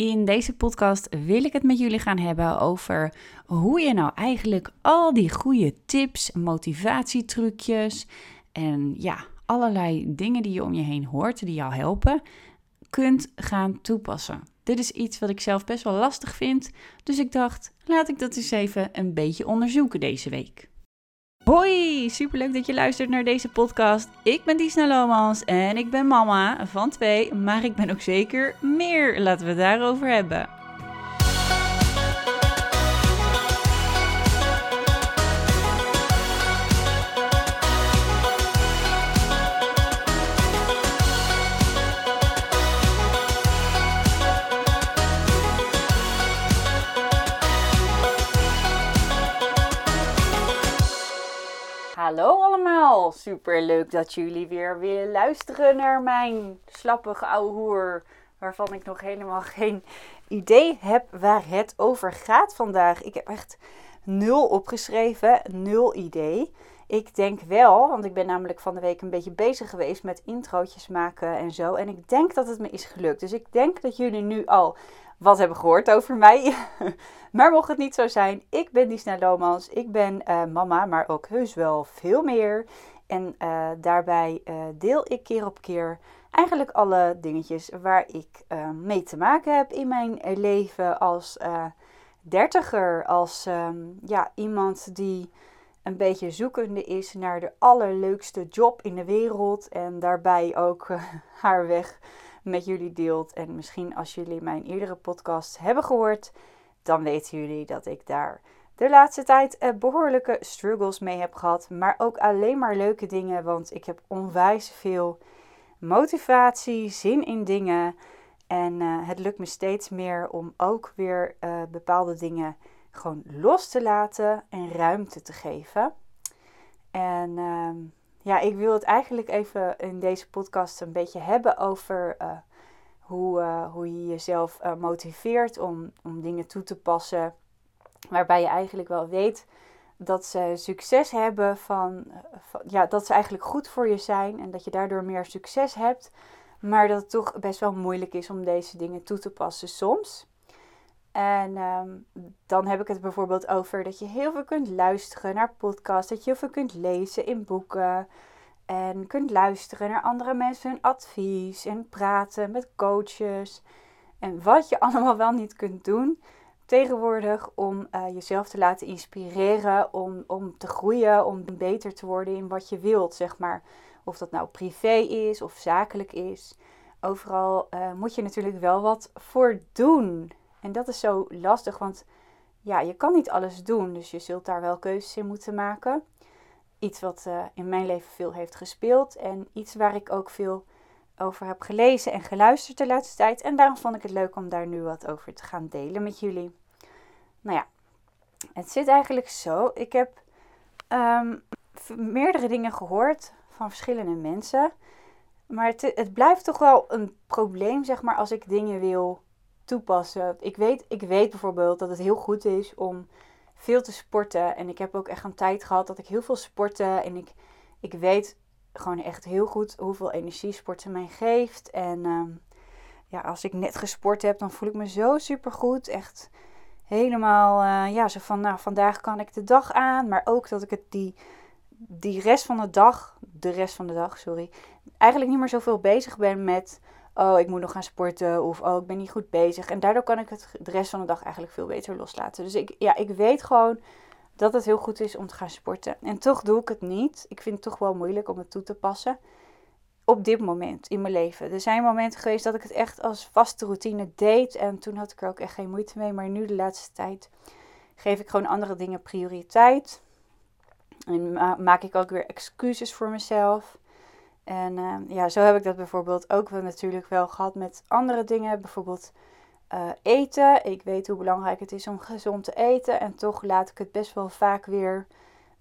In deze podcast wil ik het met jullie gaan hebben over hoe je nou eigenlijk al die goede tips, motivatietrucjes en ja, allerlei dingen die je om je heen hoort, die jou helpen, kunt gaan toepassen. Dit is iets wat ik zelf best wel lastig vind, dus ik dacht, laat ik dat eens even een beetje onderzoeken deze week. Hoi, superleuk dat je luistert naar deze podcast. Ik ben Disna Lomans en ik ben mama van twee, maar ik ben ook zeker meer. Laten we het daarover hebben. Hallo allemaal, super leuk dat jullie weer willen luisteren naar mijn slappige ouwe hoer, waarvan ik nog helemaal geen idee heb waar het over gaat vandaag. Ik heb echt nul opgeschreven, nul idee. Ik denk wel, want ik ben namelijk van de week een beetje bezig geweest met introotjes maken en zo. En ik denk dat het me is gelukt. Dus ik denk dat jullie nu al wat hebben gehoord over mij. maar mocht het niet zo zijn, ik ben Disna Lomans. Ik ben uh, mama, maar ook heus wel veel meer. En uh, daarbij uh, deel ik keer op keer eigenlijk alle dingetjes waar ik mee te maken heb in mijn leven als dertiger. Als um, ja, iemand die een beetje zoekende is naar de allerleukste job in de wereld. En daarbij ook haar weg met jullie deelt. En misschien als jullie mijn eerdere podcast hebben gehoord, dan weten jullie dat ik daar de laatste tijd eh, behoorlijke struggles mee heb gehad. Maar ook alleen maar leuke dingen, want ik heb onwijs veel motivatie, zin in dingen. En uh, het lukt me steeds meer om ook weer uh, bepaalde dingen gewoon los te laten en ruimte te geven. En uh, ja, ik wil het eigenlijk even in deze podcast een beetje hebben over uh, hoe, uh, hoe je jezelf uh, motiveert om, om dingen toe te passen. Waarbij je eigenlijk wel weet dat ze succes hebben van, van, ja, dat ze eigenlijk goed voor je zijn en dat je daardoor meer succes hebt. Maar dat het toch best wel moeilijk is om deze dingen toe te passen soms. En um, dan heb ik het bijvoorbeeld over dat je heel veel kunt luisteren naar podcasts, dat je heel veel kunt lezen in boeken en kunt luisteren naar andere mensen hun advies en praten met coaches en wat je allemaal wel niet kunt doen tegenwoordig om uh, jezelf te laten inspireren, om, om te groeien, om beter te worden in wat je wilt, zeg maar. Of dat nou privé is of zakelijk is. Overal uh, moet je natuurlijk wel wat voor doen. En dat is zo lastig, want ja, je kan niet alles doen. Dus je zult daar wel keuzes in moeten maken. Iets wat uh, in mijn leven veel heeft gespeeld. En iets waar ik ook veel over heb gelezen en geluisterd de laatste tijd. En daarom vond ik het leuk om daar nu wat over te gaan delen met jullie. Nou ja, het zit eigenlijk zo. Ik heb um, meerdere dingen gehoord van verschillende mensen. Maar het, het blijft toch wel een probleem, zeg maar, als ik dingen wil toepassen. Ik weet, ik weet bijvoorbeeld dat het heel goed is om veel te sporten. En ik heb ook echt een tijd gehad dat ik heel veel sportte. En ik, ik weet gewoon echt heel goed hoeveel energie sporten mij geeft. En um, ja, als ik net gesport heb, dan voel ik me zo super goed. Echt helemaal, uh, ja, zo van, nou, vandaag kan ik de dag aan. Maar ook dat ik het die, die rest van de dag, de rest van de dag, sorry, eigenlijk niet meer zoveel bezig ben met oh, ik moet nog gaan sporten of oh, ik ben niet goed bezig. En daardoor kan ik het de rest van de dag eigenlijk veel beter loslaten. Dus ik, ja, ik weet gewoon dat het heel goed is om te gaan sporten. En toch doe ik het niet. Ik vind het toch wel moeilijk om het toe te passen. Op dit moment in mijn leven. Er zijn momenten geweest dat ik het echt als vaste routine deed. En toen had ik er ook echt geen moeite mee. Maar nu de laatste tijd geef ik gewoon andere dingen prioriteit. En maak ik ook weer excuses voor mezelf. En uh, ja, zo heb ik dat bijvoorbeeld ook wel natuurlijk wel gehad met andere dingen. Bijvoorbeeld uh, eten. Ik weet hoe belangrijk het is om gezond te eten. En toch laat ik het best wel vaak weer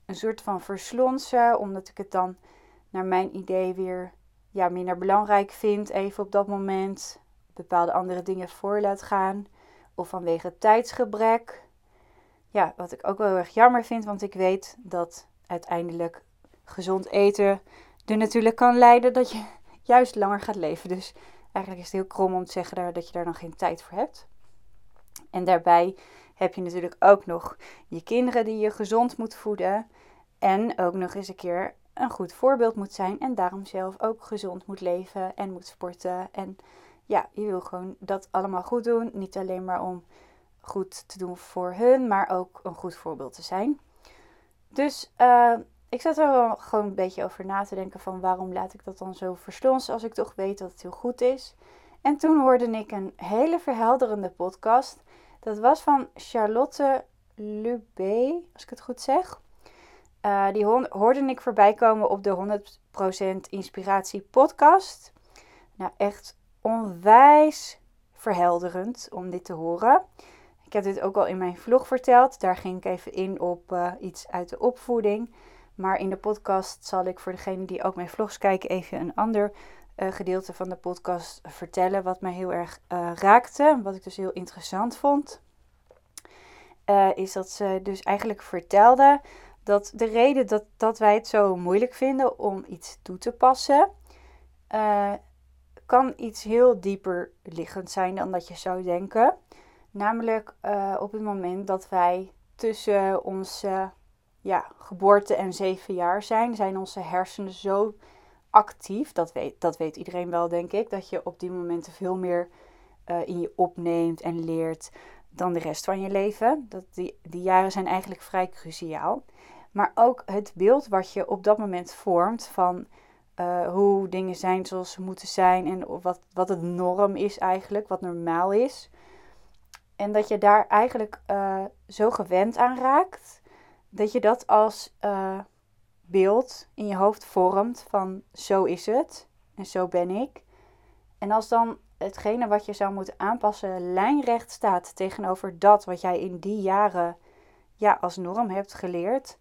een soort van verslonsen. Omdat ik het dan naar mijn idee weer ja, minder belangrijk vind. Even op dat moment bepaalde andere dingen voor laat gaan. Of vanwege tijdsgebrek. Ja, wat ik ook wel erg jammer vind. Want ik weet dat uiteindelijk gezond eten natuurlijk kan leiden dat je juist langer gaat leven. Dus Eigenlijk is het heel krom om te zeggen dat je daar dan geen tijd voor hebt. En daarbij heb je natuurlijk ook nog je kinderen die je gezond moet voeden. En ook nog eens een keer een goed voorbeeld moet zijn. En daarom zelf ook gezond moet leven en moet sporten. En ja, je wil gewoon dat allemaal goed doen. Niet alleen maar om goed te doen voor hun, maar ook een goed voorbeeld te zijn. Dus uh, ik zat er wel gewoon een beetje over na te denken van waarom laat ik dat dan zo verslonsen als ik toch weet dat het heel goed is. En toen hoorde ik een hele verhelderende podcast. Dat was van Charlotte Lubé, als ik het goed zeg. Uh, die hoorde ik voorbij komen op de 100% Inspiratie podcast. Nou, echt onwijs verhelderend om dit te horen. Ik heb dit ook al in mijn vlog verteld. Daar ging ik even in op uh, iets uit de opvoeding. Maar in de podcast zal ik voor degenen die ook mijn vlogs kijken even een ander uh, gedeelte van de podcast vertellen. Wat mij heel erg uh, raakte. Wat ik dus heel interessant vond. is dat ze dus eigenlijk vertelde dat de reden dat, dat wij het zo moeilijk vinden om iets toe te passen, kan iets heel dieper liggend zijn dan dat je zou denken. Namelijk op het moment dat wij tussen onze ja, geboorte en zeven jaar zijn, zijn onze hersenen zo actief. Dat weet, dat weet iedereen wel, denk ik. Dat je op die momenten veel meer uh, in je opneemt en leert dan de rest van je leven. Dat die, die jaren zijn eigenlijk vrij cruciaal. Maar ook het beeld wat je op dat moment vormt van uh, hoe dingen zijn zoals ze moeten zijn en wat, wat het norm is eigenlijk, wat normaal is. En dat je daar eigenlijk uh, zo gewend aan raakt, dat je dat als uh, beeld in je hoofd vormt van zo is het en zo ben ik. En als dan hetgene wat je zou moeten aanpassen lijnrecht staat tegenover dat wat jij in die jaren ja, als norm hebt geleerd,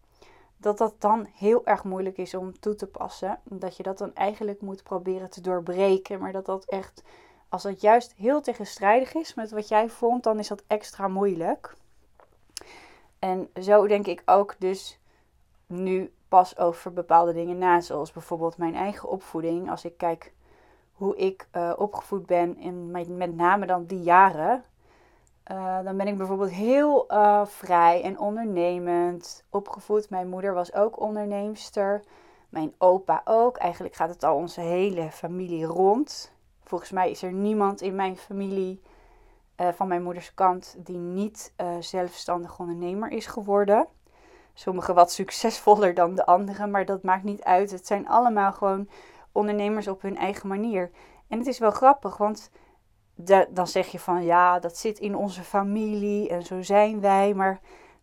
dat dat dan heel erg moeilijk is om toe te passen. Dat je dat dan eigenlijk moet proberen te doorbreken. Maar dat dat echt, als dat juist heel tegenstrijdig is met wat jij vond, dan is dat extra moeilijk. En zo denk ik ook dus nu pas over bepaalde dingen na. Zoals bijvoorbeeld mijn eigen opvoeding. Als ik kijk hoe ik uh, opgevoed ben, in met name dan die jaren. Uh, dan ben ik bijvoorbeeld heel uh, vrij en ondernemend opgevoed. Mijn moeder was ook onderneemster. Mijn opa ook. Eigenlijk gaat het al onze hele familie rond. Volgens mij is er niemand in mijn familie uh, van mijn moeders kant die niet zelfstandig ondernemer is geworden. Sommigen wat succesvoller dan de anderen, maar dat maakt niet uit. Het zijn allemaal gewoon ondernemers op hun eigen manier. En het is wel grappig, want dan zeg je van ja, dat zit in onze familie en zo zijn wij. Maar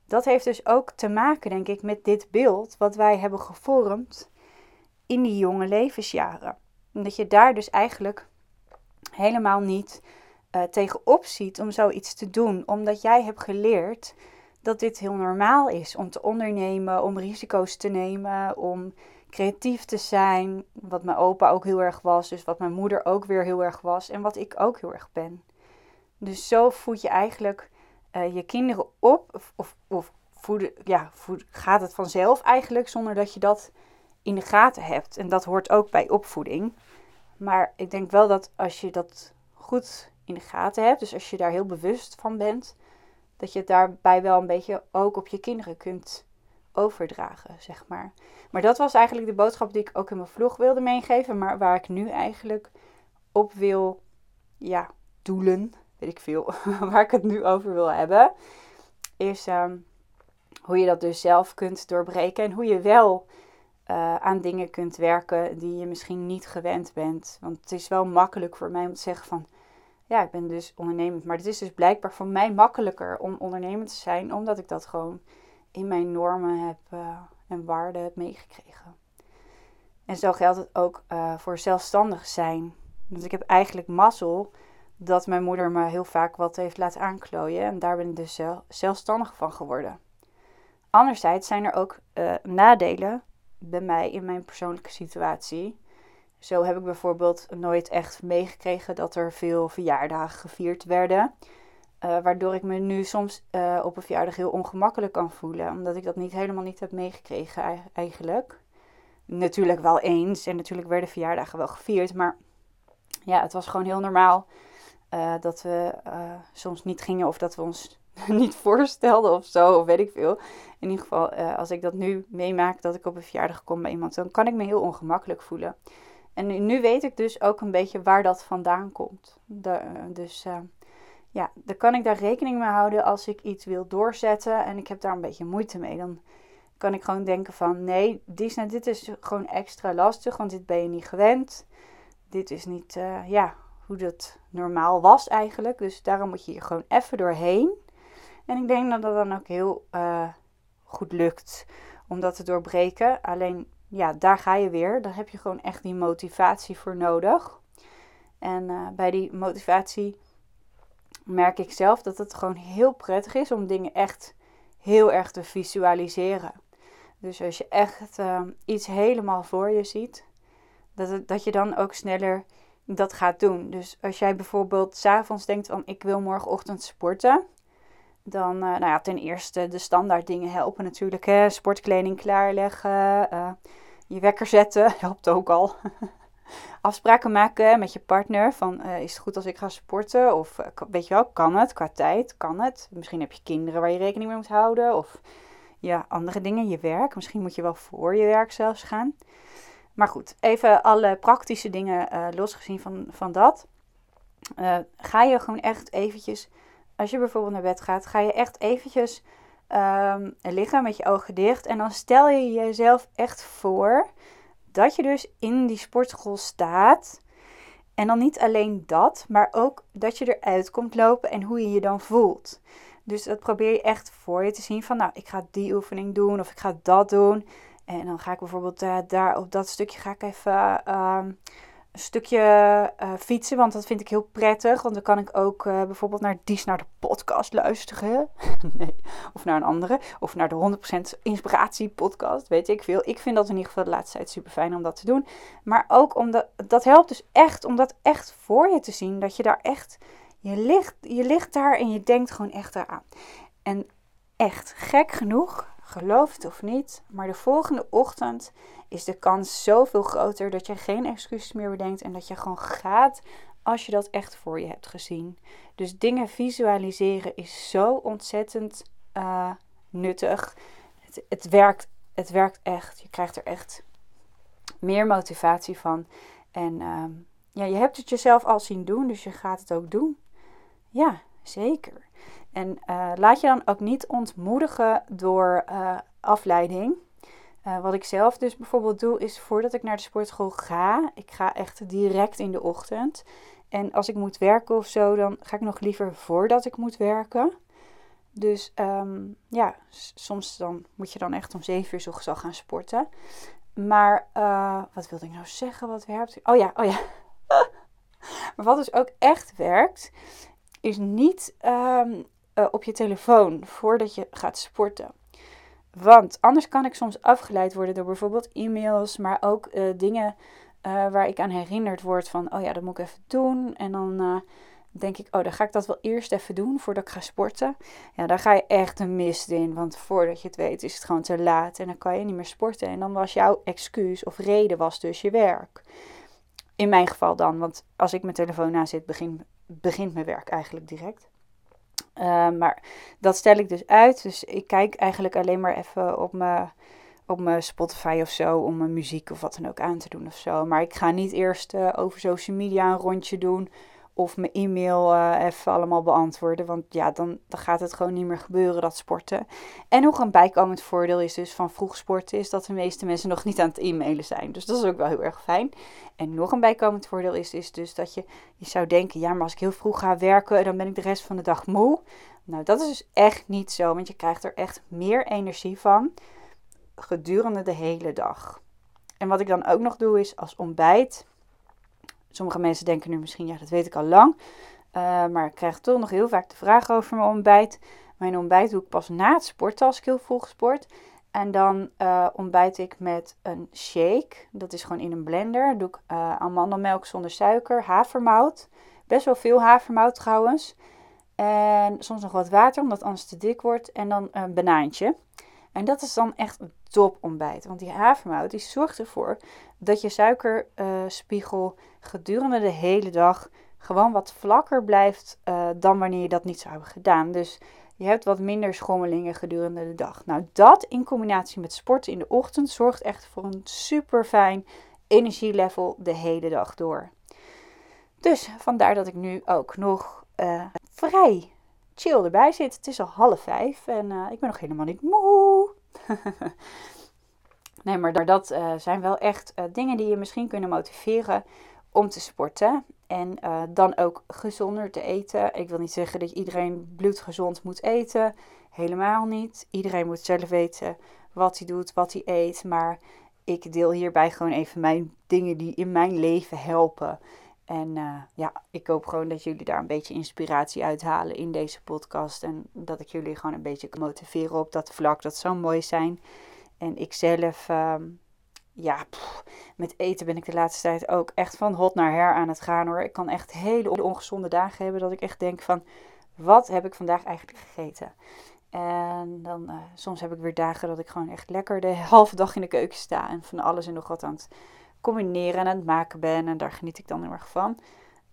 dat heeft dus ook te maken, denk ik, met dit beeld wat wij hebben gevormd in die jonge levensjaren. Omdat je daar dus eigenlijk helemaal niet uh, tegenop ziet om zoiets te doen, omdat jij hebt geleerd dat dit heel normaal is om te ondernemen, om risico's te nemen, om creatief te zijn. Wat mijn opa ook heel erg was. Dus wat mijn moeder ook weer heel erg was. En wat ik ook heel erg ben. Dus zo voed je eigenlijk uh, je kinderen op. Of, of, ja, gaat het vanzelf eigenlijk zonder dat je dat in de gaten hebt. En dat hoort ook bij opvoeding. Maar ik denk wel dat als je dat goed in de gaten hebt. Dus als je daar heel bewust van bent. Dat je het daarbij wel een beetje ook op je kinderen kunt overdragen, zeg maar. Maar dat was eigenlijk de boodschap die ik ook in mijn vlog wilde meegeven, maar waar ik nu eigenlijk op wil, ja, doelen, weet ik veel, waar ik het nu over wil hebben, is ehm, hoe je dat dus zelf kunt doorbreken en hoe je wel uh, aan dingen kunt werken die je misschien niet gewend bent. Want het is wel makkelijk voor mij om te zeggen van, ja, ik ben dus ondernemend, maar het is dus blijkbaar voor mij makkelijker om ondernemend te zijn, omdat ik dat gewoon in mijn normen heb uh, en waarden heb meegekregen. En zo geldt het ook uh, voor zelfstandig zijn. Want ik heb eigenlijk mazzel dat mijn moeder me heel vaak wat heeft laten aanklooien. En daar ben ik dus zelfstandig van geworden. Anderzijds zijn er ook uh, nadelen bij mij in mijn persoonlijke situatie. Zo heb ik bijvoorbeeld nooit echt meegekregen dat er veel verjaardagen gevierd werden. Uh, waardoor ik me nu soms uh, op een verjaardag heel ongemakkelijk kan voelen. Omdat ik dat niet helemaal niet heb meegekregen eigenlijk. Natuurlijk wel eens. En natuurlijk werden verjaardagen wel gevierd. Maar ja, het was gewoon heel normaal uh, dat we soms niet gingen of dat we ons niet voorstelden of zo, of weet ik veel. In ieder geval, als ik dat nu meemaak, dat ik op een verjaardag kom bij iemand, dan kan ik me heel ongemakkelijk voelen. En nu, weet ik dus ook een beetje waar dat vandaan komt. De, dus ja, dan kan ik daar rekening mee houden als ik iets wil doorzetten en ik heb daar een beetje moeite mee. Dan kan ik gewoon denken van nee, dit, dit is gewoon extra lastig, want dit ben je niet gewend. Dit is niet, uh, ja, hoe dat normaal was eigenlijk. Dus daarom moet je hier gewoon even doorheen. En ik denk dat dat dan ook heel goed lukt om dat te doorbreken. Alleen, ja, daar ga je weer. Daar heb je gewoon echt die motivatie voor nodig. En uh, bij die motivatie merk ik zelf dat het gewoon heel prettig is om dingen echt heel erg te visualiseren. Dus als je echt uh, iets helemaal voor je ziet, dat, het, dat je dan ook sneller dat gaat doen. Dus als jij bijvoorbeeld s'avonds denkt van ik wil morgenochtend sporten, dan, uh, nou ja, ten eerste de standaard dingen helpen natuurlijk. Hè? Sportkleding klaarleggen, uh, je wekker zetten, helpt ook al. Afspraken maken met je partner van uh, is het goed als ik ga sporten? Of weet je wel, kan het qua tijd? Kan het? Misschien heb je kinderen waar je rekening mee moet houden. Of ja, andere dingen, je werk. Misschien moet je wel voor je werk zelfs gaan. Maar goed, even alle praktische dingen losgezien van, van dat. Ga je gewoon echt eventjes, als je bijvoorbeeld naar bed gaat, ga je echt eventjes um, liggen met je ogen dicht. En dan stel je jezelf echt voor dat je dus in die sportschool staat. En dan niet alleen dat, maar ook dat je eruit komt lopen en hoe je je dan voelt. Dus dat probeer je echt voor je te zien van, nou, ik ga die oefening doen of ik ga dat doen. En dan ga ik bijvoorbeeld uh, daar op dat stukje ga ik even uh, stukje uh, fietsen, want dat vind ik heel prettig. Want dan kan ik ook uh, bijvoorbeeld naar Dies naar de podcast luisteren. nee, of naar een andere. Of naar de 100% inspiratie podcast, weet ik veel. Ik vind dat in ieder geval de laatste tijd super fijn om dat te doen. Maar ook omdat, dat helpt dus echt om dat echt voor je te zien. Dat je daar echt je ligt, je ligt daar en je denkt gewoon echt eraan. En echt, gek genoeg, geloof het of niet, maar de volgende ochtend is de kans zoveel groter dat je geen excuses meer bedenkt en dat je gewoon gaat als je dat echt voor je hebt gezien. Dus dingen visualiseren is zo ontzettend uh, nuttig. Het, het, werkt, het werkt echt. Je krijgt er echt meer motivatie van. En uh, ja, je hebt het jezelf al zien doen, dus je gaat het ook doen. Ja, zeker. En uh, laat je dan ook niet ontmoedigen door uh, afleiding. Uh, wat ik zelf dus bijvoorbeeld doe, is voordat ik naar de sportschool ga, ik ga echt direct in de ochtend. En als ik moet werken of zo, dan ga ik nog liever voordat ik moet werken. Dus um, ja, soms dan moet je dan echt om 7 uur ochtends al gaan sporten. Maar wat wilde ik nou zeggen? Wat werkt? Oh ja, oh ja. maar wat dus ook echt werkt, is niet um, uh, op je telefoon voordat je gaat sporten. Want anders kan ik soms afgeleid worden door bijvoorbeeld e-mails, maar ook uh, dingen uh, waar ik aan herinnerd word van, oh ja, dat moet ik even doen. En dan denk ik, oh, dan ga ik dat wel eerst even doen voordat ik ga sporten. Ja, daar ga je echt een mist in, want voordat je het weet is het gewoon te laat en dan kan je niet meer sporten. En dan was jouw excuus of reden was dus je werk. In mijn geval dan, want als ik mijn telefoon na zit, begin, begint mijn werk eigenlijk direct. Uh, maar dat stel ik dus uit. Dus ik kijk eigenlijk alleen maar even op mijn, op mijn Spotify of zo. Om mijn muziek of wat dan ook aan te doen of zo. Maar ik ga niet eerst uh, over social media een rondje doen of mijn e-mail uh, even allemaal beantwoorden. Want ja, dan, dan gaat het gewoon niet meer gebeuren, dat sporten. En nog een bijkomend voordeel is dus van vroeg sporten, is dat de meeste mensen nog niet aan het e-mailen zijn. Dus dat is ook wel heel erg fijn. En nog een bijkomend voordeel is, is dus dat je, je zou denken, ja, maar als ik heel vroeg ga werken, dan ben ik de rest van de dag moe. Nou, dat is dus echt niet zo, want je krijgt er echt meer energie van gedurende de hele dag. En wat ik dan ook nog doe is als ontbijt Sommige mensen denken nu misschien, ja, dat weet ik al lang. Uh, maar ik krijg toch nog heel vaak de vraag over mijn ontbijt. Mijn ontbijt doe ik pas na het sporten als ik heel vroeg sport. En dan uh, ontbijt ik met een shake. Dat is gewoon in een blender. doe ik uh, amandelmelk zonder suiker, havermout. Best wel veel havermout trouwens. En soms nog wat water, omdat anders te dik wordt. En dan een banaantje. En dat is dan echt een top ontbijt. Want die havermout die zorgt ervoor dat je suikerspiegel gedurende de hele dag gewoon wat vlakker blijft uh, dan wanneer je dat niet zou hebben gedaan. Dus je hebt wat minder schommelingen gedurende de dag. Nou, dat in combinatie met sporten in de ochtend zorgt echt voor een super fijn energielevel de hele dag door. Dus vandaar dat ik nu ook nog uh, vrij chill erbij zit. Het is al half vijf en ik ben nog helemaal niet moe. nee, maar dat uh, zijn wel echt dingen die je misschien kunnen motiveren om te sporten. En uh, dan ook gezonder te eten. Ik wil niet zeggen dat iedereen bloedgezond moet eten. Helemaal niet. Iedereen moet zelf weten wat hij doet, wat hij eet. Maar ik deel hierbij gewoon even mijn dingen die in mijn leven helpen. En ja, ik hoop gewoon dat jullie daar een beetje inspiratie uithalen in deze podcast. En dat ik jullie gewoon een beetje kan motiveren op dat vlak. Dat zou mooi zijn. En ik zelf, uh, ja, met eten ben ik de laatste tijd ook echt van hot naar her aan het gaan hoor. Ik kan echt hele ongezonde dagen hebben dat ik echt denk van, wat heb ik vandaag eigenlijk gegeten? En dan uh, soms heb ik weer dagen dat ik gewoon echt lekker de halve dag in de keuken sta en van alles en nog wat aan het combineren en aan het maken ben. En daar geniet ik dan heel erg van.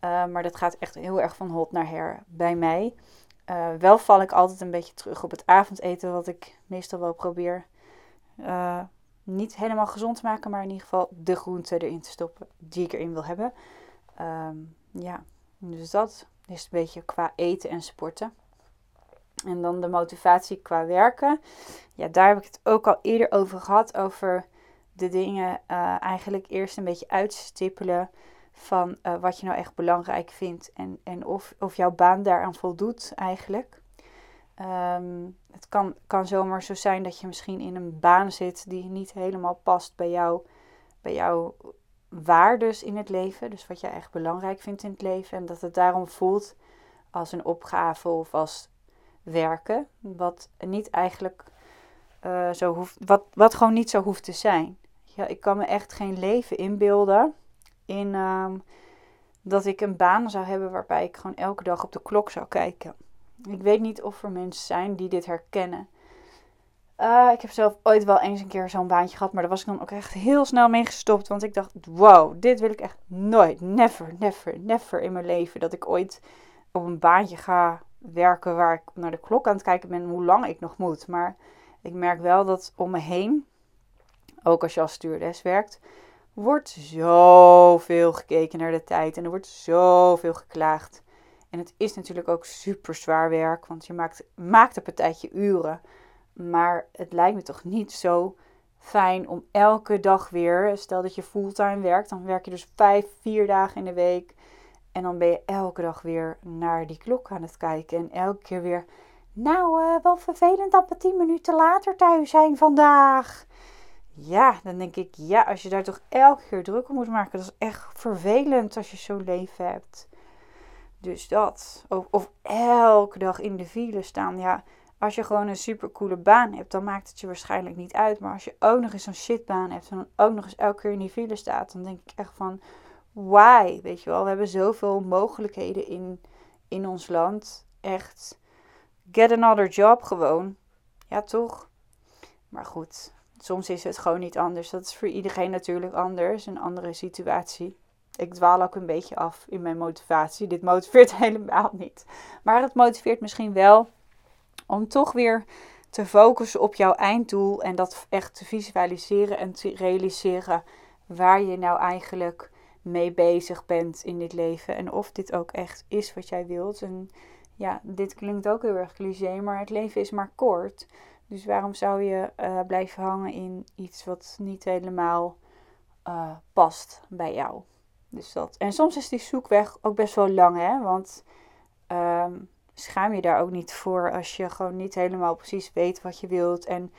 Uh, maar dat gaat echt heel erg van hot naar her bij mij. Uh, wel val ik altijd een beetje terug op het avondeten, wat ik meestal wel probeer niet helemaal gezond maken, maar in ieder geval de groenten erin te stoppen die ik erin wil hebben. Um, ja, dus dat is een beetje qua eten en sporten. En dan de motivatie qua werken. Ja, daar heb ik het ook al eerder over gehad. Over de dingen uh, eigenlijk eerst een beetje uitstippelen van uh, wat je nou echt belangrijk vindt. En, en of, of jouw baan daaraan voldoet eigenlijk. Um, het kan, kan zomaar zo zijn dat je misschien in een baan zit die niet helemaal past bij, jou, bij jouw waardes in het leven. Dus wat jij echt belangrijk vindt in het leven. En dat het daarom voelt als een opgave of als werken. Wat niet eigenlijk uh, zo hoeft, wat, wat gewoon niet zo hoeft te zijn. Ja, ik kan me echt geen leven inbeelden in um, dat ik een baan zou hebben waarbij ik gewoon elke dag op de klok zou kijken. Ik weet niet of er mensen zijn die dit herkennen. Uh, ik heb zelf ooit wel eens een keer zo'n baantje gehad, maar daar was ik dan ook echt heel snel mee gestopt. Want ik dacht, wow, dit wil ik echt nooit, never, never, never in mijn leven. Dat ik ooit op een baantje ga werken waar ik naar de klok aan het kijken ben hoe lang ik nog moet. Maar ik merk wel dat om me heen, ook als je als stewardess werkt, wordt zoveel gekeken naar de tijd en er wordt zoveel geklaagd. En het is natuurlijk ook super zwaar werk, want je maakt, maakt een partijtje uren. Maar het lijkt me toch niet zo fijn om elke dag weer, stel dat je fulltime werkt, dan werk je dus vijf, vier dagen in de week. En dan ben je elke dag weer naar die klok aan het kijken. En elke keer weer, nou, uh, wel vervelend dat we tien minuten later thuis zijn vandaag. Ja, dan denk ik, ja, als je daar toch elke keer druk om moet maken, dat is echt vervelend als je zo'n leven hebt. Dus dat. Of, of, elke dag in de file staan. Ja, als je gewoon een supercoole baan hebt, dan maakt het je waarschijnlijk niet uit. Maar als je ook nog eens een shitbaan hebt en ook nog eens elke keer in die file staat, dan denk ik echt van, why? Weet je wel, we hebben zoveel mogelijkheden in, in ons land. Echt, get another job gewoon. Ja, toch? Maar goed, soms is het gewoon niet anders. Dat is voor iedereen natuurlijk anders, een andere situatie ik dwaal ook een beetje af in mijn motivatie. Dit motiveert helemaal niet. Maar het motiveert misschien wel om toch weer te focussen op jouw einddoel en dat echt te visualiseren en te realiseren waar je nou eigenlijk mee bezig bent in dit leven en of dit ook echt is wat jij wilt. En ja, dit klinkt ook heel erg cliché, maar het leven is maar kort. Dus waarom zou je uh, blijven hangen in iets wat niet helemaal uh, past bij jou? Dus dat. En soms is die zoekweg ook best wel lang, hè? Want um, schaam je daar ook niet voor als je gewoon niet helemaal precies weet wat je wilt. En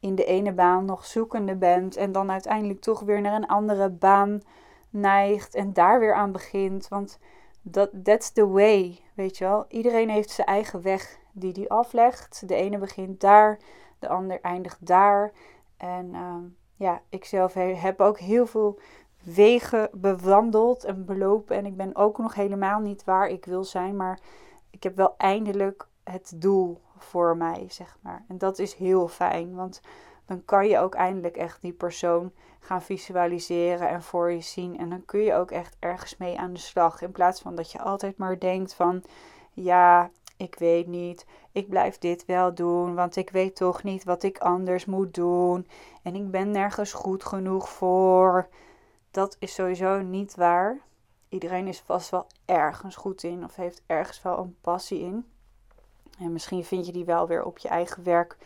in de ene baan nog zoekende bent. En dan uiteindelijk toch weer naar een andere baan neigt. En daar weer aan begint. Want dat that's the way, weet je wel. Iedereen heeft zijn eigen weg die die aflegt. De ene begint daar, de ander eindigt daar. En um, ja, ik zelf heb ook heel veel wegen bewandeld en belopen. En ik ben ook nog helemaal niet waar ik wil zijn. Maar ik heb wel eindelijk het doel voor mij, zeg maar. En dat is heel fijn, want dan kan je ook eindelijk echt die persoon gaan visualiseren en voor je zien. En dan kun je ook echt ergens mee aan de slag. In plaats van dat je altijd maar denkt van, ja, ik weet niet, ik blijf dit wel doen, want ik weet toch niet wat ik anders moet doen. En ik ben nergens goed genoeg voor. Dat is sowieso niet waar. Iedereen is vast wel ergens goed in of heeft ergens wel een passie in. En misschien vind je die wel weer op je eigen werk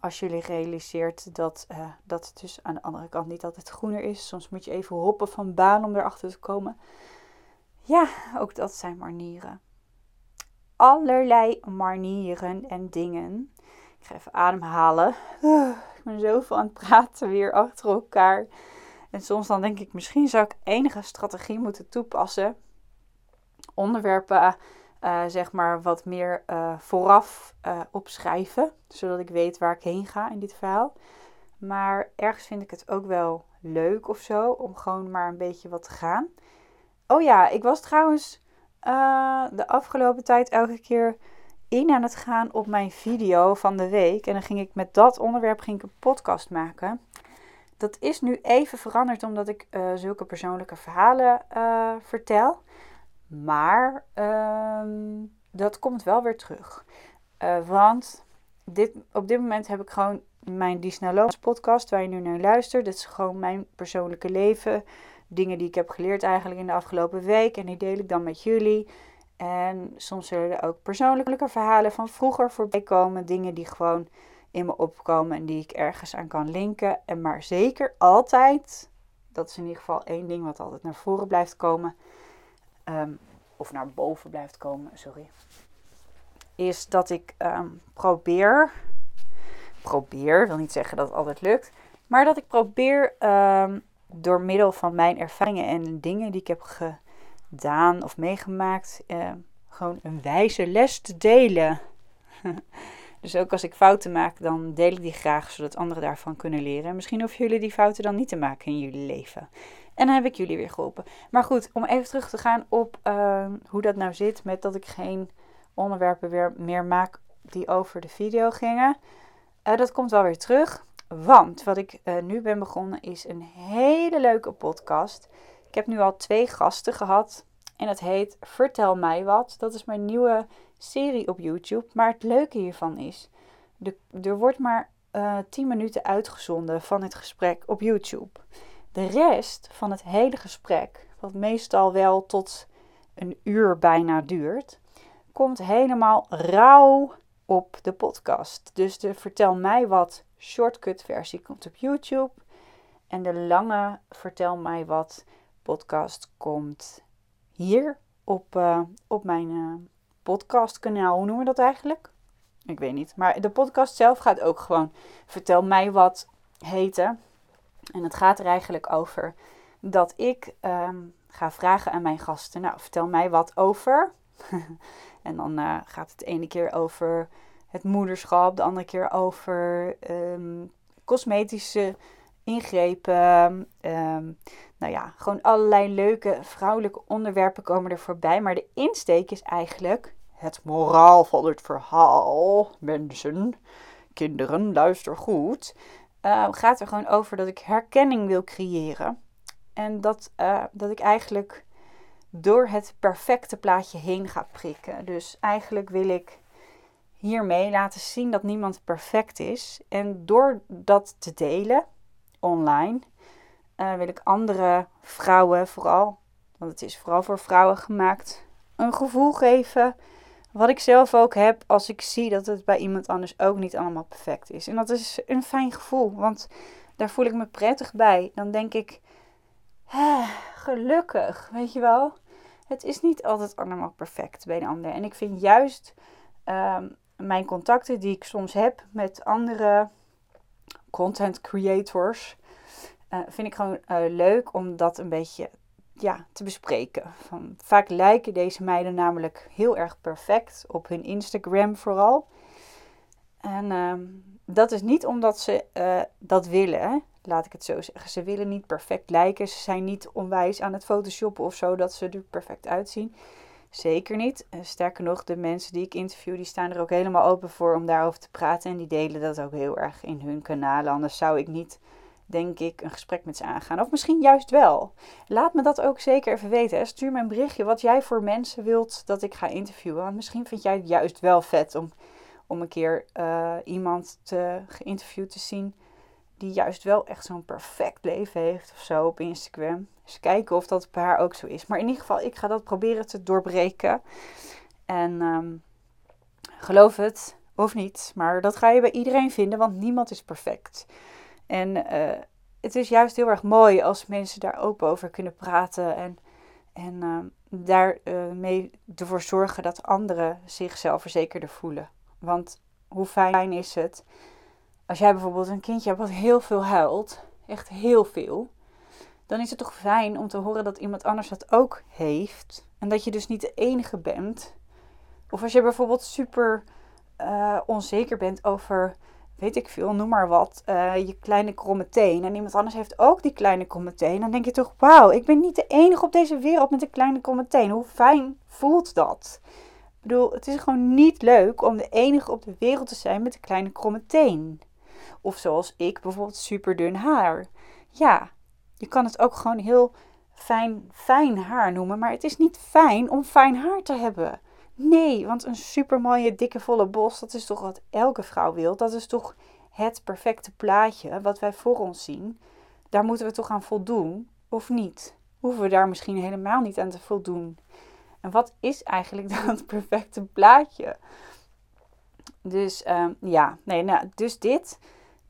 als jullie realiseert dat, uh, dat het dus aan de andere kant niet altijd groener is. Soms moet je even hoppen van baan om erachter te komen. Ja, ook dat zijn manieren. Allerlei manieren en dingen. Ik ga even ademhalen. ik ben zoveel aan het praten weer achter elkaar. En soms dan denk ik, misschien zou ik enige strategie moeten toepassen. Onderwerpen uh, zeg maar wat meer uh, vooraf opschrijven, zodat ik weet waar ik heen ga in dit verhaal. Maar ergens vind ik het ook wel leuk of zo om gewoon maar een beetje wat te gaan. Oh ja, ik was trouwens de afgelopen tijd elke keer in aan het gaan op mijn video van de week. En dan ging ik met dat onderwerp ging ik een podcast maken. Dat is nu even veranderd omdat ik zulke persoonlijke verhalen vertel. Maar ehm, dat komt wel weer terug. Uh, want dit, op dit moment heb ik gewoon mijn Disneyland podcast waar je nu naar luistert. Dat is gewoon mijn persoonlijke leven. Dingen die ik heb geleerd eigenlijk in de afgelopen week. En die deel ik dan met jullie. En soms zullen er ook persoonlijke verhalen van vroeger voorbij komen. Dingen die gewoon in me opkomen en die ik ergens aan kan linken. En maar zeker altijd, dat is in ieder geval één ding wat altijd naar voren blijft komen Ehm, of naar boven blijft komen, sorry, is dat ik ehm, probeer, probeer, wil niet zeggen dat het altijd lukt, maar dat ik probeer ehm, door middel van mijn ervaringen en dingen die ik heb gedaan of meegemaakt, gewoon een wijze les te delen. dus ook als ik fouten maak, dan deel ik die graag, zodat anderen daarvan kunnen leren. En misschien hoeven jullie die fouten dan niet te maken in jullie leven. En dan heb ik jullie weer geholpen. Maar goed, om even terug te gaan op ehm, hoe dat nou zit met dat ik geen onderwerpen weer meer maak die over de video gingen. Uh, dat komt wel weer terug. Want wat ik uh, nu ben begonnen is een hele leuke podcast. Ik heb nu al twee gasten gehad. En het heet Vertel mij wat. Dat is mijn nieuwe serie op YouTube. Maar het leuke hiervan is, de, er wordt maar uh, eh, 10 minuten uitgezonden van het gesprek op YouTube. De rest van het hele gesprek, wat meestal wel tot een uur bijna duurt, komt helemaal rauw op de podcast. Dus de Vertel mij wat shortcut versie komt op YouTube. En de lange Vertel mij wat podcast komt hier op, uh, op mijn uh, podcastkanaal. Hoe noemen we dat eigenlijk? Ik weet niet. Maar de podcast zelf gaat ook gewoon Vertel mij wat heten. En het gaat er eigenlijk over dat ik ehm, ga vragen aan mijn gasten: Nou, vertel mij wat over. en dan uh, gaat het de ene keer over het moederschap, de andere keer over um, cosmetische ingrepen. Um, nou ja, gewoon allerlei leuke vrouwelijke onderwerpen komen er voorbij. Maar de insteek is eigenlijk het moraal van het verhaal. Mensen, kinderen, luister goed uh, gaat er gewoon over dat ik herkenning wil creëren. En dat, uh, dat ik eigenlijk door het perfecte plaatje heen ga prikken. Dus eigenlijk wil ik hiermee laten zien dat niemand perfect is. En door dat te delen online, uh, wil ik andere vrouwen vooral, want het is vooral voor vrouwen gemaakt, een gevoel geven wat ik zelf ook heb als ik zie dat het bij iemand anders ook niet allemaal perfect is. En dat is een fijn gevoel, want daar voel ik me prettig bij. Dan denk ik, gelukkig, weet je wel. Het is niet altijd allemaal perfect bij de ander. En ik vind juist ehm, mijn contacten die ik soms heb met andere content creators, uh, vind ik gewoon uh, leuk om dat een beetje ja, te bespreken. Van, vaak lijken deze meiden namelijk heel erg perfect op hun Instagram vooral. En uh, dat is niet omdat ze uh, dat willen, laat ik het zo zeggen. Ze willen niet perfect lijken. Ze zijn niet onwijs aan het photoshoppen of zo dat ze er perfect uitzien. Zeker niet. Eh, sterker nog, de mensen die ik interview, die staan er ook helemaal open voor om daarover te praten. En die delen dat ook heel erg in hun kanalen. Anders zou ik niet, denk ik, een gesprek met ze aangaan. Of misschien juist wel. Laat me dat ook zeker even weten. Stuur me een berichtje wat jij voor mensen wilt dat ik ga interviewen. Want misschien vind jij het juist wel vet om, om een keer uh, iemand te, geïnterviewd te zien die juist wel echt zo'n perfect leven heeft of zo op Instagram. Dus kijken of dat bij haar ook zo is. Maar in ieder geval, ik ga dat proberen te doorbreken. En um, geloof het of niet, maar dat ga je bij iedereen vinden, want niemand is perfect. En uh, het is juist heel erg mooi als mensen daar open over kunnen praten en, en uh, daar uh, mee ervoor zorgen dat anderen zich zelfverzekerder voelen. Want hoe fijn is het als jij bijvoorbeeld een kindje hebt wat heel veel huilt, echt heel veel, dan is het toch fijn om te horen dat iemand anders dat ook heeft. En dat je dus niet de enige bent. Of als je bijvoorbeeld super uh, onzeker bent over, weet ik veel, noem maar wat, uh, je kleine kromme teen. En iemand anders heeft ook die kleine kromme teen. Dan denk je toch, wauw, ik ben niet de enige op deze wereld met een kleine kromme teen. Hoe fijn voelt dat? Ik bedoel, het is gewoon niet leuk om de enige op de wereld te zijn met een kleine kromme teen. Of zoals ik bijvoorbeeld super dun haar. Ja, je kan het ook gewoon heel fijn, fijn haar noemen. Maar het is niet fijn om fijn haar te hebben. Nee, want een super mooie, dikke, volle bos, dat is toch wat elke vrouw wil. Dat is toch het perfecte plaatje wat wij voor ons zien. Daar moeten we toch aan voldoen, of niet? Hoeven we daar misschien helemaal niet aan te voldoen? En wat is eigenlijk dat perfecte plaatje? Dus um, ja, nee, nou, dus dit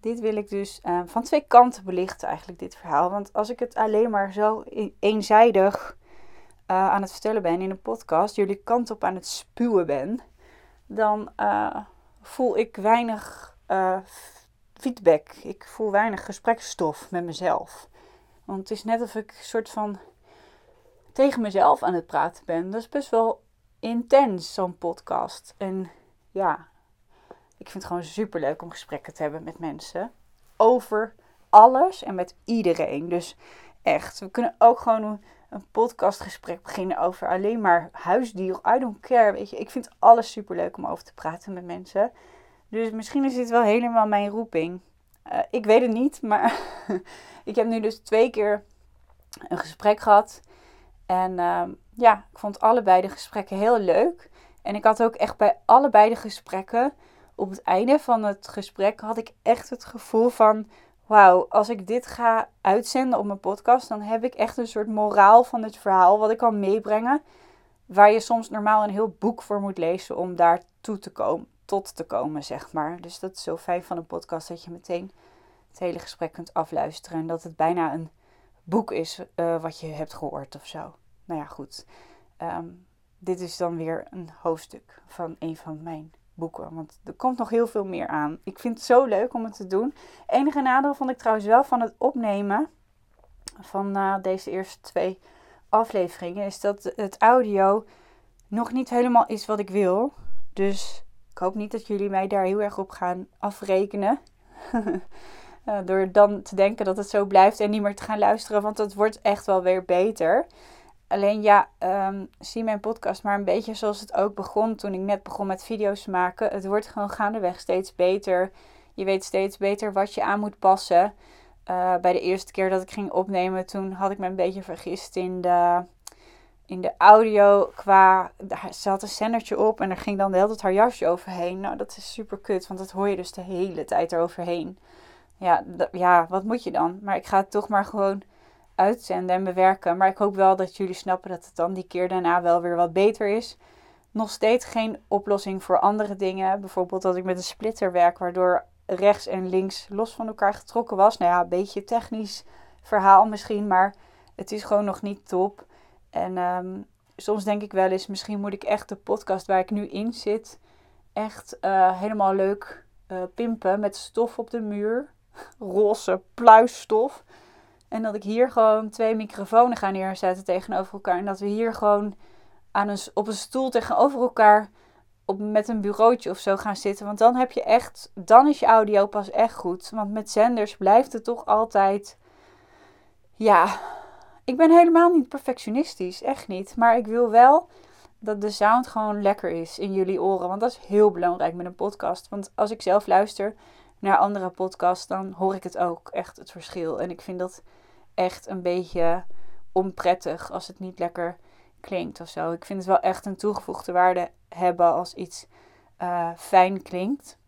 dit wil ik dus uh, van twee kanten belichten, eigenlijk, dit verhaal. Want als ik het alleen maar zo eenzijdig uh, aan het vertellen ben in een podcast, jullie kant op aan het spuwen ben, dan uh, voel ik weinig feedback. Ik voel weinig gesprekstof met mezelf. Want het is net of ik een soort van tegen mezelf aan het praten ben. Dat is best wel intens, zo'n podcast. En ja, ik vind het gewoon super leuk om gesprekken te hebben met mensen. Over alles en met iedereen. Dus echt, we kunnen ook gewoon een, podcastgesprek beginnen over alleen maar huisdieren. I don't care, weet je. Ik vind alles super leuk om over te praten met mensen. Dus misschien is dit wel helemaal mijn roeping. Uh, ik weet het niet, maar ik heb nu dus twee keer een gesprek gehad. En uh, ja, ik vond allebei de gesprekken heel leuk. En ik had ook echt bij allebei de gesprekken op het einde van het gesprek had ik echt het gevoel van: wauw, als ik dit ga uitzenden op mijn podcast, dan heb ik echt een soort moraal van het verhaal wat ik kan meebrengen. Waar je soms normaal een heel boek voor moet lezen om daar toe te komen, tot te komen, zeg maar. Dus dat is zo fijn van een podcast dat je meteen het hele gesprek kunt afluisteren. En dat het bijna een boek is uh, wat je hebt gehoord of zo. Nou ja, goed. Um, dit is dan weer een hoofdstuk van een van mijn boeken. Want er komt nog heel veel meer aan. Ik vind het zo leuk om het te doen. Enige nadeel vond ik trouwens wel van het opnemen van uh, deze eerste twee afleveringen. Is dat het audio nog niet helemaal is wat ik wil. Dus ik hoop niet dat jullie mij daar heel erg op gaan afrekenen. uh, door dan te denken dat het zo blijft en niet meer te gaan luisteren. Want het wordt echt wel weer beter. Alleen ja, um, zie mijn podcast maar een beetje zoals het ook begon toen ik net begon met video's maken. Het wordt gewoon gaandeweg steeds beter. Je weet steeds beter wat je aan moet passen. Uh, bij de eerste keer dat ik ging opnemen, toen had ik me een beetje vergist in de, in de audio. Qua, ze had een zendertje op en er ging dan de hele tijd haar jasje overheen. Nou, dat is super kut, want dat hoor je dus de hele tijd eroverheen. Ja, ja, wat moet je dan? Maar ik ga het toch maar gewoon uitzenden en bewerken. Maar ik hoop wel dat jullie snappen dat het dan die keer daarna wel weer wat beter is. Nog steeds geen oplossing voor andere dingen. Bijvoorbeeld dat ik met een splitter werk, waardoor rechts en links los van elkaar getrokken was. Nou ja, een beetje technisch verhaal misschien, maar het is gewoon nog niet top. En ehm, soms denk ik wel eens, misschien moet ik echt de podcast waar ik nu in zit, echt uh, helemaal leuk uh, pimpen met stof op de muur. Roze pluisstof. En dat ik hier gewoon twee microfoons ga neerzetten tegenover elkaar. En dat we hier gewoon aan een, op een stoel tegenover elkaar op, met een bureautje of zo gaan zitten. Want dan heb je echt, dan is je audio pas echt goed. Want met zenders blijft het toch altijd. Ja, ik ben helemaal niet perfectionistisch, echt niet. Maar ik wil wel dat de sound gewoon lekker is in jullie oren. Want dat is heel belangrijk met een podcast. Want als ik zelf luister naar andere podcasts, dan hoor ik het ook echt het verschil. En ik vind dat echt een beetje onprettig als het niet lekker klinkt of zo. Ik vind het wel echt een toegevoegde waarde hebben als iets uh, fijn klinkt.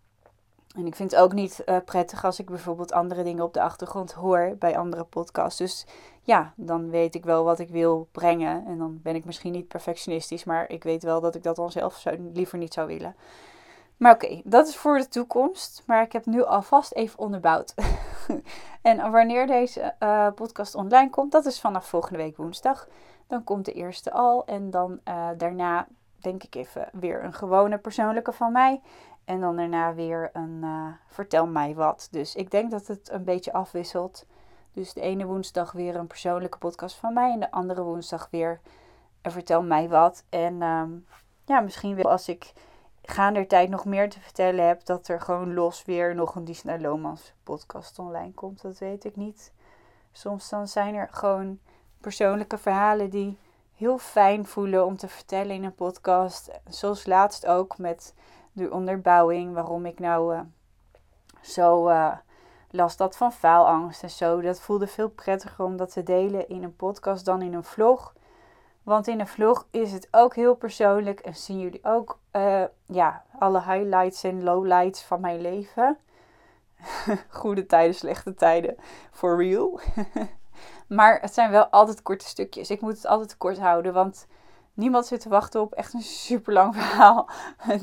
En ik vind het ook niet uh, prettig als ik bijvoorbeeld andere dingen op de achtergrond hoor bij andere podcasts. Dus ja, dan weet ik wel wat ik wil brengen. En dan ben ik misschien niet perfectionistisch, maar ik weet wel dat ik dat dan zelf liever niet zou willen. Maar oké, dat is voor de toekomst. Maar ik heb nu alvast even onderbouwd. en wanneer deze uh, podcast online komt, dat is vanaf volgende week woensdag. Dan komt de eerste al. En dan uh, daarna denk ik even weer een gewone persoonlijke van mij. En dan daarna weer een uh, vertel mij wat. Dus ik denk dat het een beetje afwisselt. Dus de ene woensdag weer een persoonlijke podcast van mij. En de andere woensdag weer een vertel mij wat. En um, ja, misschien wel als ik gaande tijd nog meer te vertellen heb. Dat er gewoon los weer nog een Disney Lomans podcast online komt. Dat weet ik niet. Soms dan zijn er gewoon persoonlijke verhalen die heel fijn voelen om te vertellen in een podcast. Zoals laatst ook met de onderbouwing waarom ik nou uh, zo uh, last had van faalangst en zo. Dat voelde veel prettiger om dat te delen in een podcast dan in een vlog. Want in een vlog is het ook heel persoonlijk en zien jullie ook uh, ja, alle highlights en lowlights van mijn leven. Goede tijden, slechte tijden, for real. maar het zijn wel altijd korte stukjes. Ik moet het altijd kort houden, want niemand zit te wachten op echt een super lang verhaal eh,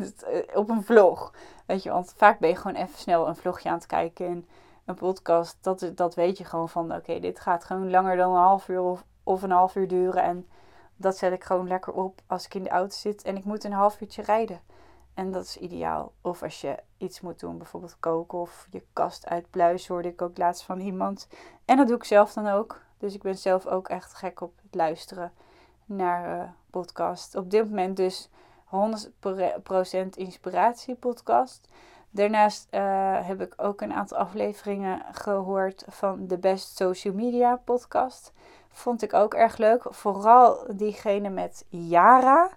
op een vlog. Weet je, want vaak ben je gewoon even snel een vlogje aan het kijken en een podcast. Dat, dat weet je gewoon van, oké, dit gaat gewoon langer dan een half uur of, of een half uur duren. En dat zet ik gewoon lekker op als ik in de auto zit en ik moet een half uurtje rijden. En dat is ideaal. Of als je iets moet doen, bijvoorbeeld koken of je kast uitbluizen, hoorde ik ook laatst van iemand. En dat doe ik zelf dan ook. Dus ik ben zelf ook echt gek op het luisteren naar uh, podcast. Op dit moment dus 100% inspiratie podcast. Daarnaast uh, heb ik ook een aantal afleveringen gehoord van de Best Social Media podcast. Vond ik ook erg leuk. Vooral diegene met Yara.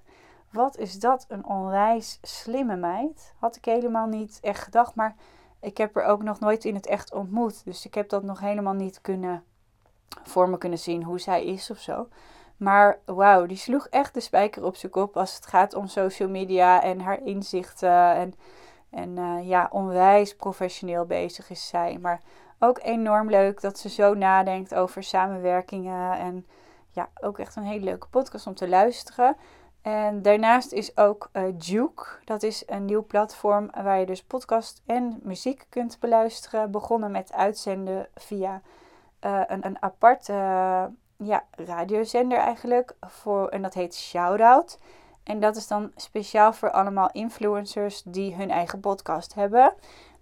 Wat is dat een onwijs slimme meid. Had ik helemaal niet echt gedacht. Maar ik heb er ook nog nooit in het echt ontmoet. Dus ik heb dat nog helemaal niet kunnen voor me kunnen zien hoe zij is of zo. Maar wauw, die sloeg echt de spijker op zijn kop als het gaat om social media en haar inzichten. En, en uh, ja, onwijs professioneel bezig is zij. Maar ook enorm leuk dat ze zo nadenkt over samenwerkingen. En ja, ook echt een hele leuke podcast om te luisteren. En daarnaast is ook uh, Duke. Dat is een nieuw platform waar je dus podcast en muziek kunt beluisteren. Begonnen met uitzenden via uh, een, een apart ja, radiozender eigenlijk. Voor, en dat heet Shoutout. En dat is dan speciaal voor allemaal influencers die hun eigen podcast hebben.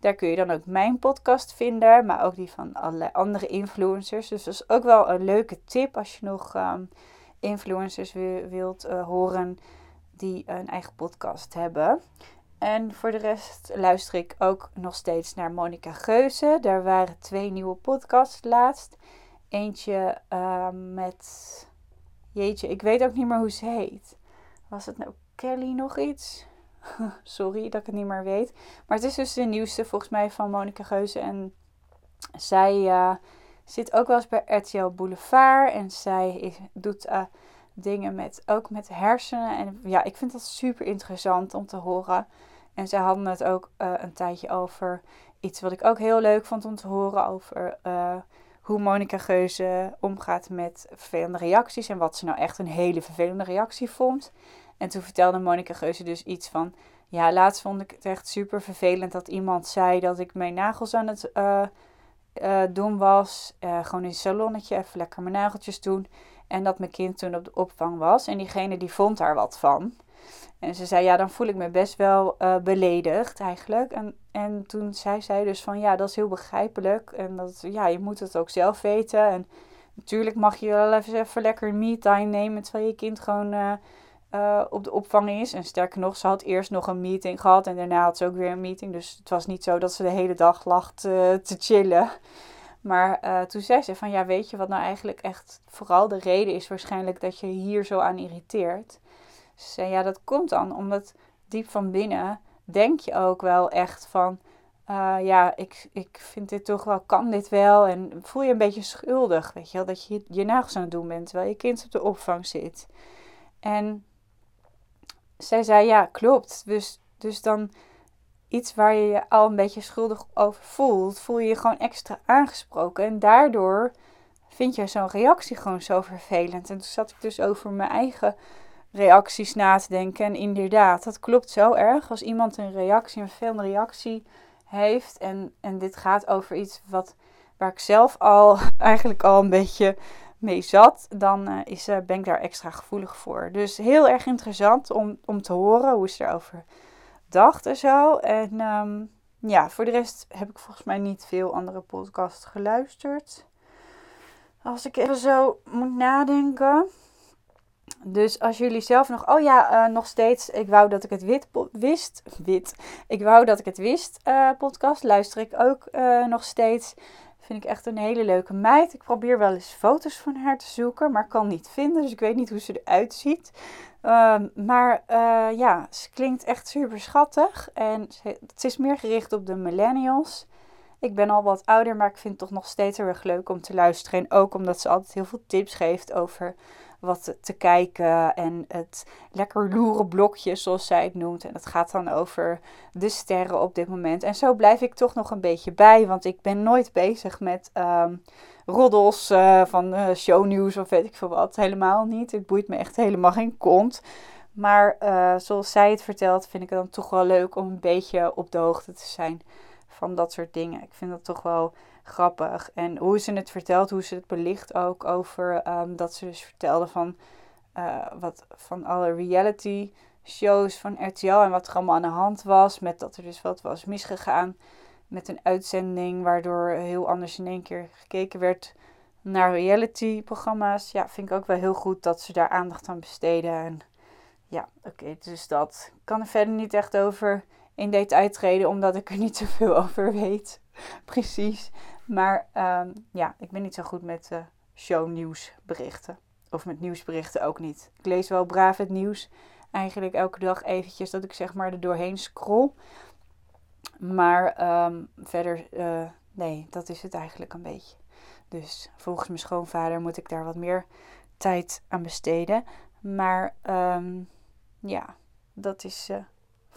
Daar kun je dan ook mijn podcast vinden, maar ook die van allerlei andere influencers. Dus dat is ook wel een leuke tip als je nog um, influencers wilt uh, horen die een eigen podcast hebben. En voor de rest luister ik ook nog steeds naar Monica Geuze. Daar waren twee nieuwe podcasts laatst. Eentje uh, met. Jeetje, ik weet ook niet meer hoe ze heet. Was het nou Kelly nog iets? Sorry dat ik het niet meer weet. Maar het is dus de nieuwste volgens mij van Monica Geuze. En zij uh, zit ook wel eens bij RTL Boulevard. En zij doet uh, dingen met, ook met hersenen. En ja, ik vind dat super interessant om te horen. En zij hadden het ook uh, een tijdje over iets wat ik ook heel leuk vond om te horen. Over hoe Monica Geuze omgaat met vervelende reacties en wat ze nou echt een hele vervelende reactie vond. En toen vertelde Monica Geuze dus iets van, ja, laatst vond ik het echt super vervelend dat iemand zei dat ik mijn nagels aan het uh, uh, doen was. Uh, gewoon in een salonnetje even lekker mijn nageltjes doen. En dat mijn kind toen op de opvang was. En diegene die vond daar wat van. En ze zei, ja, dan voel ik me best wel beledigd eigenlijk. En, en toen zei zij dus van, ja, dat is heel begrijpelijk. En dat, ja, je moet het ook zelf weten. En natuurlijk mag je wel even, even lekker me-time nemen, terwijl je kind gewoon uh, op de opvang is. En sterker nog, ze had eerst nog een meeting gehad en daarna had ze ook weer een meeting. Dus het was niet zo dat ze de hele dag lag te, te chillen. Maar toen zei ze van, ja, weet je wat nou eigenlijk echt vooral de reden is waarschijnlijk dat je hier zo aan irriteert Ze zei, ja, dat komt dan omdat diep van binnen denk je ook wel echt van, uh, ja, ik, ik vind dit toch wel, kan dit wel. En voel je een beetje schuldig, weet je wel, dat je je nagels aan het doen bent terwijl je kind op de opvang zit. En zij zei, ja, klopt. Dus, dus dan iets waar je je al een beetje schuldig over voelt, voel je je gewoon extra aangesproken. En daardoor vind je zo'n reactie gewoon zo vervelend. En toen zat ik dus over mijn eigen reacties na te denken. En inderdaad, dat klopt zo erg. Als iemand een reactie, een veel reactie heeft. En, en dit gaat over iets wat, waar ik zelf al eigenlijk al een beetje mee zat. Dan uh, is, uh, ben ik daar extra gevoelig voor. Dus heel erg interessant om, om te horen hoe ze erover dacht en zo. En um, ja, voor de rest heb ik volgens mij niet veel andere podcasts geluisterd. Als ik even zo moet nadenken. Dus als jullie zelf nog, oh ja, uh, nog steeds, ik wou dat ik het wit wist, wit, ik wou dat ik het wist, podcast, luister ik ook nog steeds. Vind ik echt een hele leuke meid. Ik probeer wel eens foto's van haar te zoeken, maar kan niet vinden, dus ik weet niet hoe ze eruit ziet. Um, maar ja, ze klinkt echt super schattig en het is meer gericht op de millennials. Ik ben al wat ouder, maar ik vind het toch nog steeds heel erg leuk om te luisteren. En ook omdat ze altijd heel veel tips geeft over wat te kijken en het lekker loeren blokje, zoals zij het noemt. En dat gaat dan over de sterren op dit moment. En zo blijf ik toch nog een beetje bij, want ik ben nooit bezig met um, roddels uh, van uh, shownieuws of weet ik veel wat. Helemaal niet. Het boeit me echt helemaal geen kont. Maar uh, zoals zij het vertelt, vind ik het dan toch wel leuk om een beetje op de hoogte te zijn van dat soort dingen. Ik vind dat toch wel grappig. En hoe ze het vertelt, hoe ze het belicht ook over um, dat ze dus vertelde van, uh, wat, van alle reality shows van RTL en wat er allemaal aan de hand was. Met dat er dus wat was misgegaan met een uitzending, waardoor heel anders in één keer gekeken werd naar reality programma's. Ja, vind ik ook wel heel goed dat ze daar aandacht aan besteden. En ja, oké, dus dat kan er verder niet echt over in detail treden, omdat ik er niet zoveel over weet. Precies. Maar um, ja, ik ben niet zo goed met uh, shownieuwsberichten. Of met nieuwsberichten ook niet. Ik lees wel braaf het nieuws. Eigenlijk elke dag eventjes dat ik zeg maar er doorheen scroll. Maar um, verder, uh, nee, dat is het eigenlijk een beetje. Dus volgens mijn schoonvader moet ik daar wat meer tijd aan besteden. Maar um, ja, dat is uh,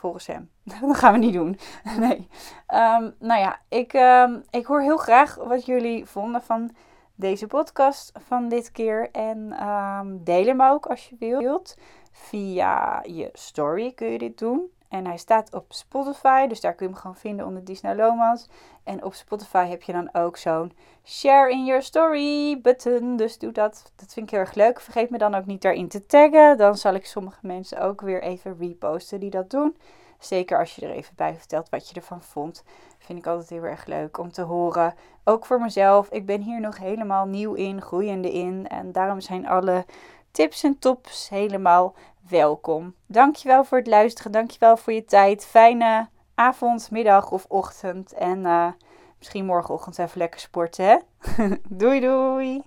volgens hem. dat gaan we niet doen. nee. Um, nou ja, ik, um, ik hoor heel graag wat jullie vonden van deze podcast van dit keer. En um, deel hem ook als je wilt. Via je story kun je dit doen. En hij staat op Spotify, dus daar kun je hem gewoon vinden onder Disney Lomas. En op Spotify heb je dan ook zo'n share in your story button. Dus doe dat. Dat vind ik heel erg leuk. Vergeet me dan ook niet daarin te taggen. Dan zal ik sommige mensen ook weer even reposten die dat doen. Zeker als je er even bij vertelt wat je ervan vond. Vind ik altijd heel erg leuk om te horen. Ook voor mezelf. Ik ben hier nog helemaal nieuw in, groeiende in. En daarom zijn alle tips en tops helemaal welkom. Dankjewel voor het luisteren. Dankjewel voor je tijd. Fijne avond, middag of ochtend. En uh, misschien morgenochtend even lekker sporten. Hè? doei doei.